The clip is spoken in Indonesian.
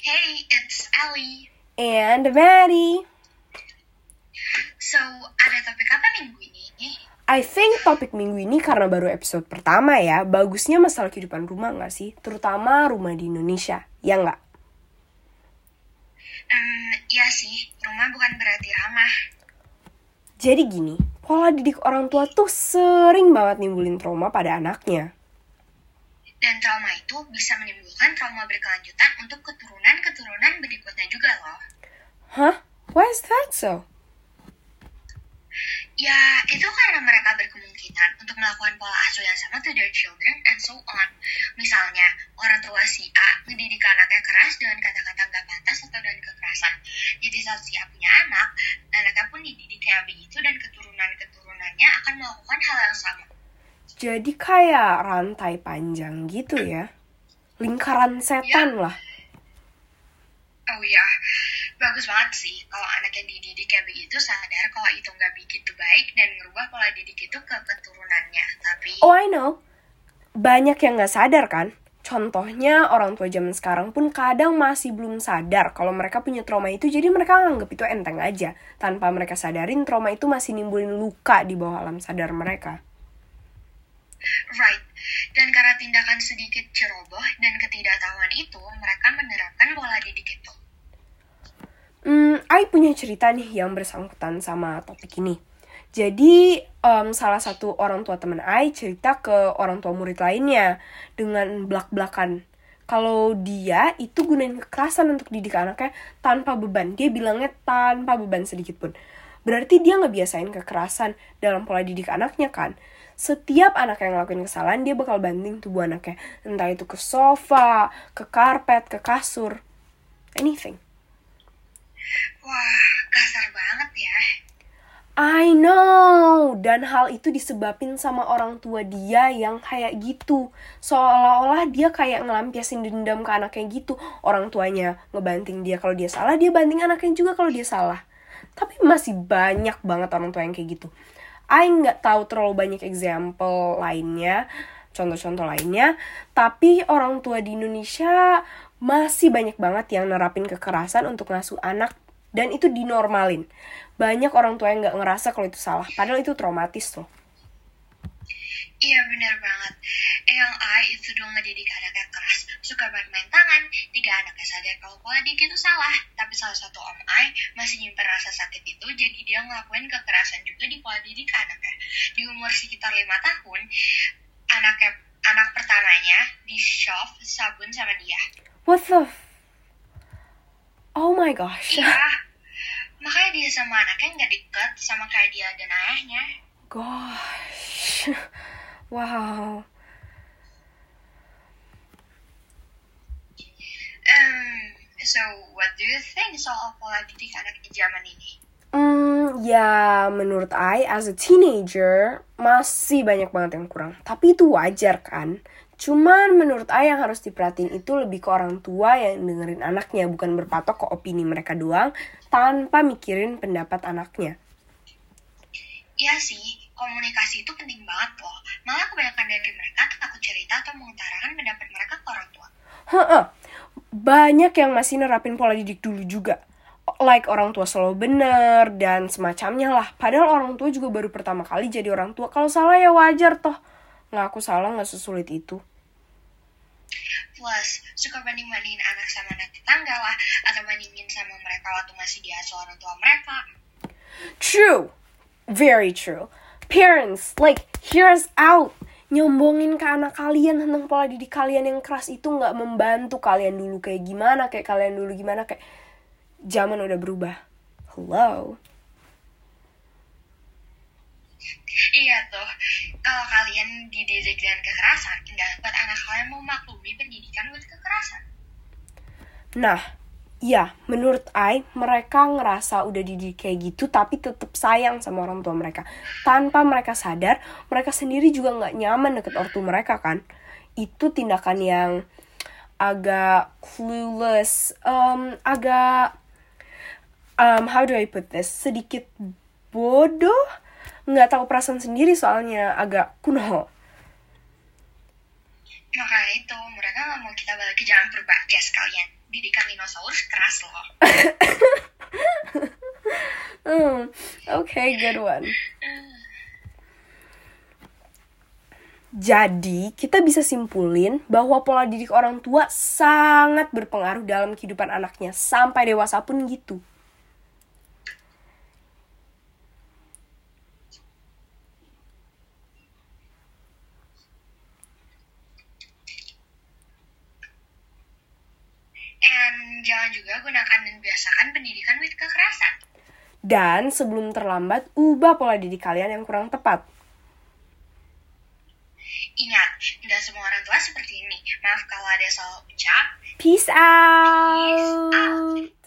Hey, it's Ellie. And Maddie. So, ada topik apa minggu ini? I think topik minggu ini karena baru episode pertama ya, bagusnya masalah kehidupan rumah nggak sih? Terutama rumah di Indonesia, ya nggak? Hmm, iya sih, rumah bukan berarti ramah. Jadi gini, pola didik orang tua tuh sering banget nimbulin trauma pada anaknya. Dan trauma itu bisa menimbulkan trauma berkelanjutan untuk keturunan-keturunan berikutnya juga loh. Hah? Why is that so? Ya, itu karena mereka berkemungkinan untuk melakukan pola asuh yang sama to their children and so on. Misalnya, orang tua si A ngedidik anaknya keras dengan kata-kata gak pantas atau dengan kekerasan. Jadi saat si A punya anak, anaknya pun dididik kayak begitu dan keturunan-keturunannya akan melakukan hal yang sama. Jadi kayak rantai panjang gitu ya. Lingkaran setan lah. Oh ya, bagus banget sih kalau anak yang dididik kayak begitu sadar kalau itu nggak begitu baik dan merubah pola didik itu ke keturunannya. Tapi Oh I know. Banyak yang nggak sadar kan? Contohnya orang tua zaman sekarang pun kadang masih belum sadar kalau mereka punya trauma itu jadi mereka nganggap itu enteng aja tanpa mereka sadarin trauma itu masih nimbulin luka di bawah alam sadar mereka. Right, dan karena tindakan sedikit ceroboh dan ketidaktahuan itu, mereka menerapkan pola didik itu. Hmm, I punya cerita nih yang bersangkutan sama topik ini. Jadi, em, salah satu orang tua temen I cerita ke orang tua murid lainnya dengan belak-belakan. Kalau dia itu gunain kekerasan untuk didik anaknya tanpa beban. Dia bilangnya tanpa beban sedikit pun. Berarti dia ngebiasain kekerasan dalam pola didik anaknya kan. Setiap anak yang ngelakuin kesalahan, dia bakal banting tubuh anaknya. Entah itu ke sofa, ke karpet, ke kasur. Anything. Wah, kasar banget ya. I know, dan hal itu disebabin sama orang tua dia yang kayak gitu. Seolah-olah dia kayak ngelampiasin dendam ke anaknya gitu. Orang tuanya ngebanting dia kalau dia salah, dia banting anaknya juga kalau dia salah. Tapi masih banyak banget orang tua yang kayak gitu. I nggak tahu terlalu banyak example lainnya, contoh-contoh lainnya. Tapi orang tua di Indonesia masih banyak banget yang nerapin kekerasan untuk ngasuh anak dan itu dinormalin. Banyak orang tua yang nggak ngerasa kalau itu salah, padahal itu traumatis loh. Iya benar banget. Eyang I itu dulu ngedidik anaknya keras, suka main-main tangan, tiga anaknya sadar kalau pola didik itu salah. Tapi salah satu om I masih nyimpen rasa sakit itu, jadi dia ngelakuin kekerasan juga di pola didik anaknya. Di umur sekitar lima tahun, anaknya anak pertamanya di shove sabun sama dia. What the? f- Oh my gosh. Iya, makanya dia sama anaknya nggak deket sama kayak dia dan ayahnya. Gosh. Wow. Um, so what do you think soal pola didik anak di zaman ini? Hmm, ya menurut I as a teenager masih banyak banget yang kurang. Tapi itu wajar kan? Cuman menurut I yang harus diperhatiin itu lebih ke orang tua yang dengerin anaknya, bukan berpatok ke opini mereka doang tanpa mikirin pendapat anaknya. Iya sih, komunikasi itu penting banget loh. Malah kebanyakan dari mereka takut cerita atau mengutarakan pendapat mereka ke orang tua. Heeh. Banyak yang masih nerapin pola didik dulu juga. Like orang tua selalu bener dan semacamnya lah. Padahal orang tua juga baru pertama kali jadi orang tua. Kalau salah ya wajar toh. Ngaku salah nggak sesulit itu. Plus, suka banding-bandingin anak sama anak tetangga lah, atau bandingin sama mereka waktu masih diasuh orang tua mereka. True. Very true. Parents, like, hear us out. Nyombongin ke anak kalian tentang pola didik kalian yang keras itu nggak membantu kalian dulu kayak gimana, kayak kalian dulu gimana, kayak zaman udah berubah. Hello. Iya tuh, kalau kalian dididik dengan kekerasan, nggak buat anak kalian mau maklumi pendidikan buat kekerasan. Nah, ya, menurut I, mereka ngerasa udah dididik kayak gitu, tapi tetap sayang sama orang tua mereka. Tanpa mereka sadar, mereka sendiri juga nggak nyaman deket ortu mereka kan. Itu tindakan yang agak clueless, um, agak, um, how do I put this, sedikit bodoh, nggak tahu perasaan sendiri soalnya agak kuno. Makanya itu, mereka mau kita balik ke purba ya sekalian. Didikan dinosaurus keras loh. Hmm, okay, good one. Jadi, kita bisa simpulin bahwa pola didik orang tua sangat berpengaruh dalam kehidupan anaknya, sampai dewasa pun gitu. And jangan juga gunakan dan biasakan pendidikan with kekerasan. Dan sebelum terlambat, ubah pola didik kalian yang kurang tepat. Ingat, tidak semua orang tua seperti ini. Maaf kalau ada salah ucap. Peace out. Peace out.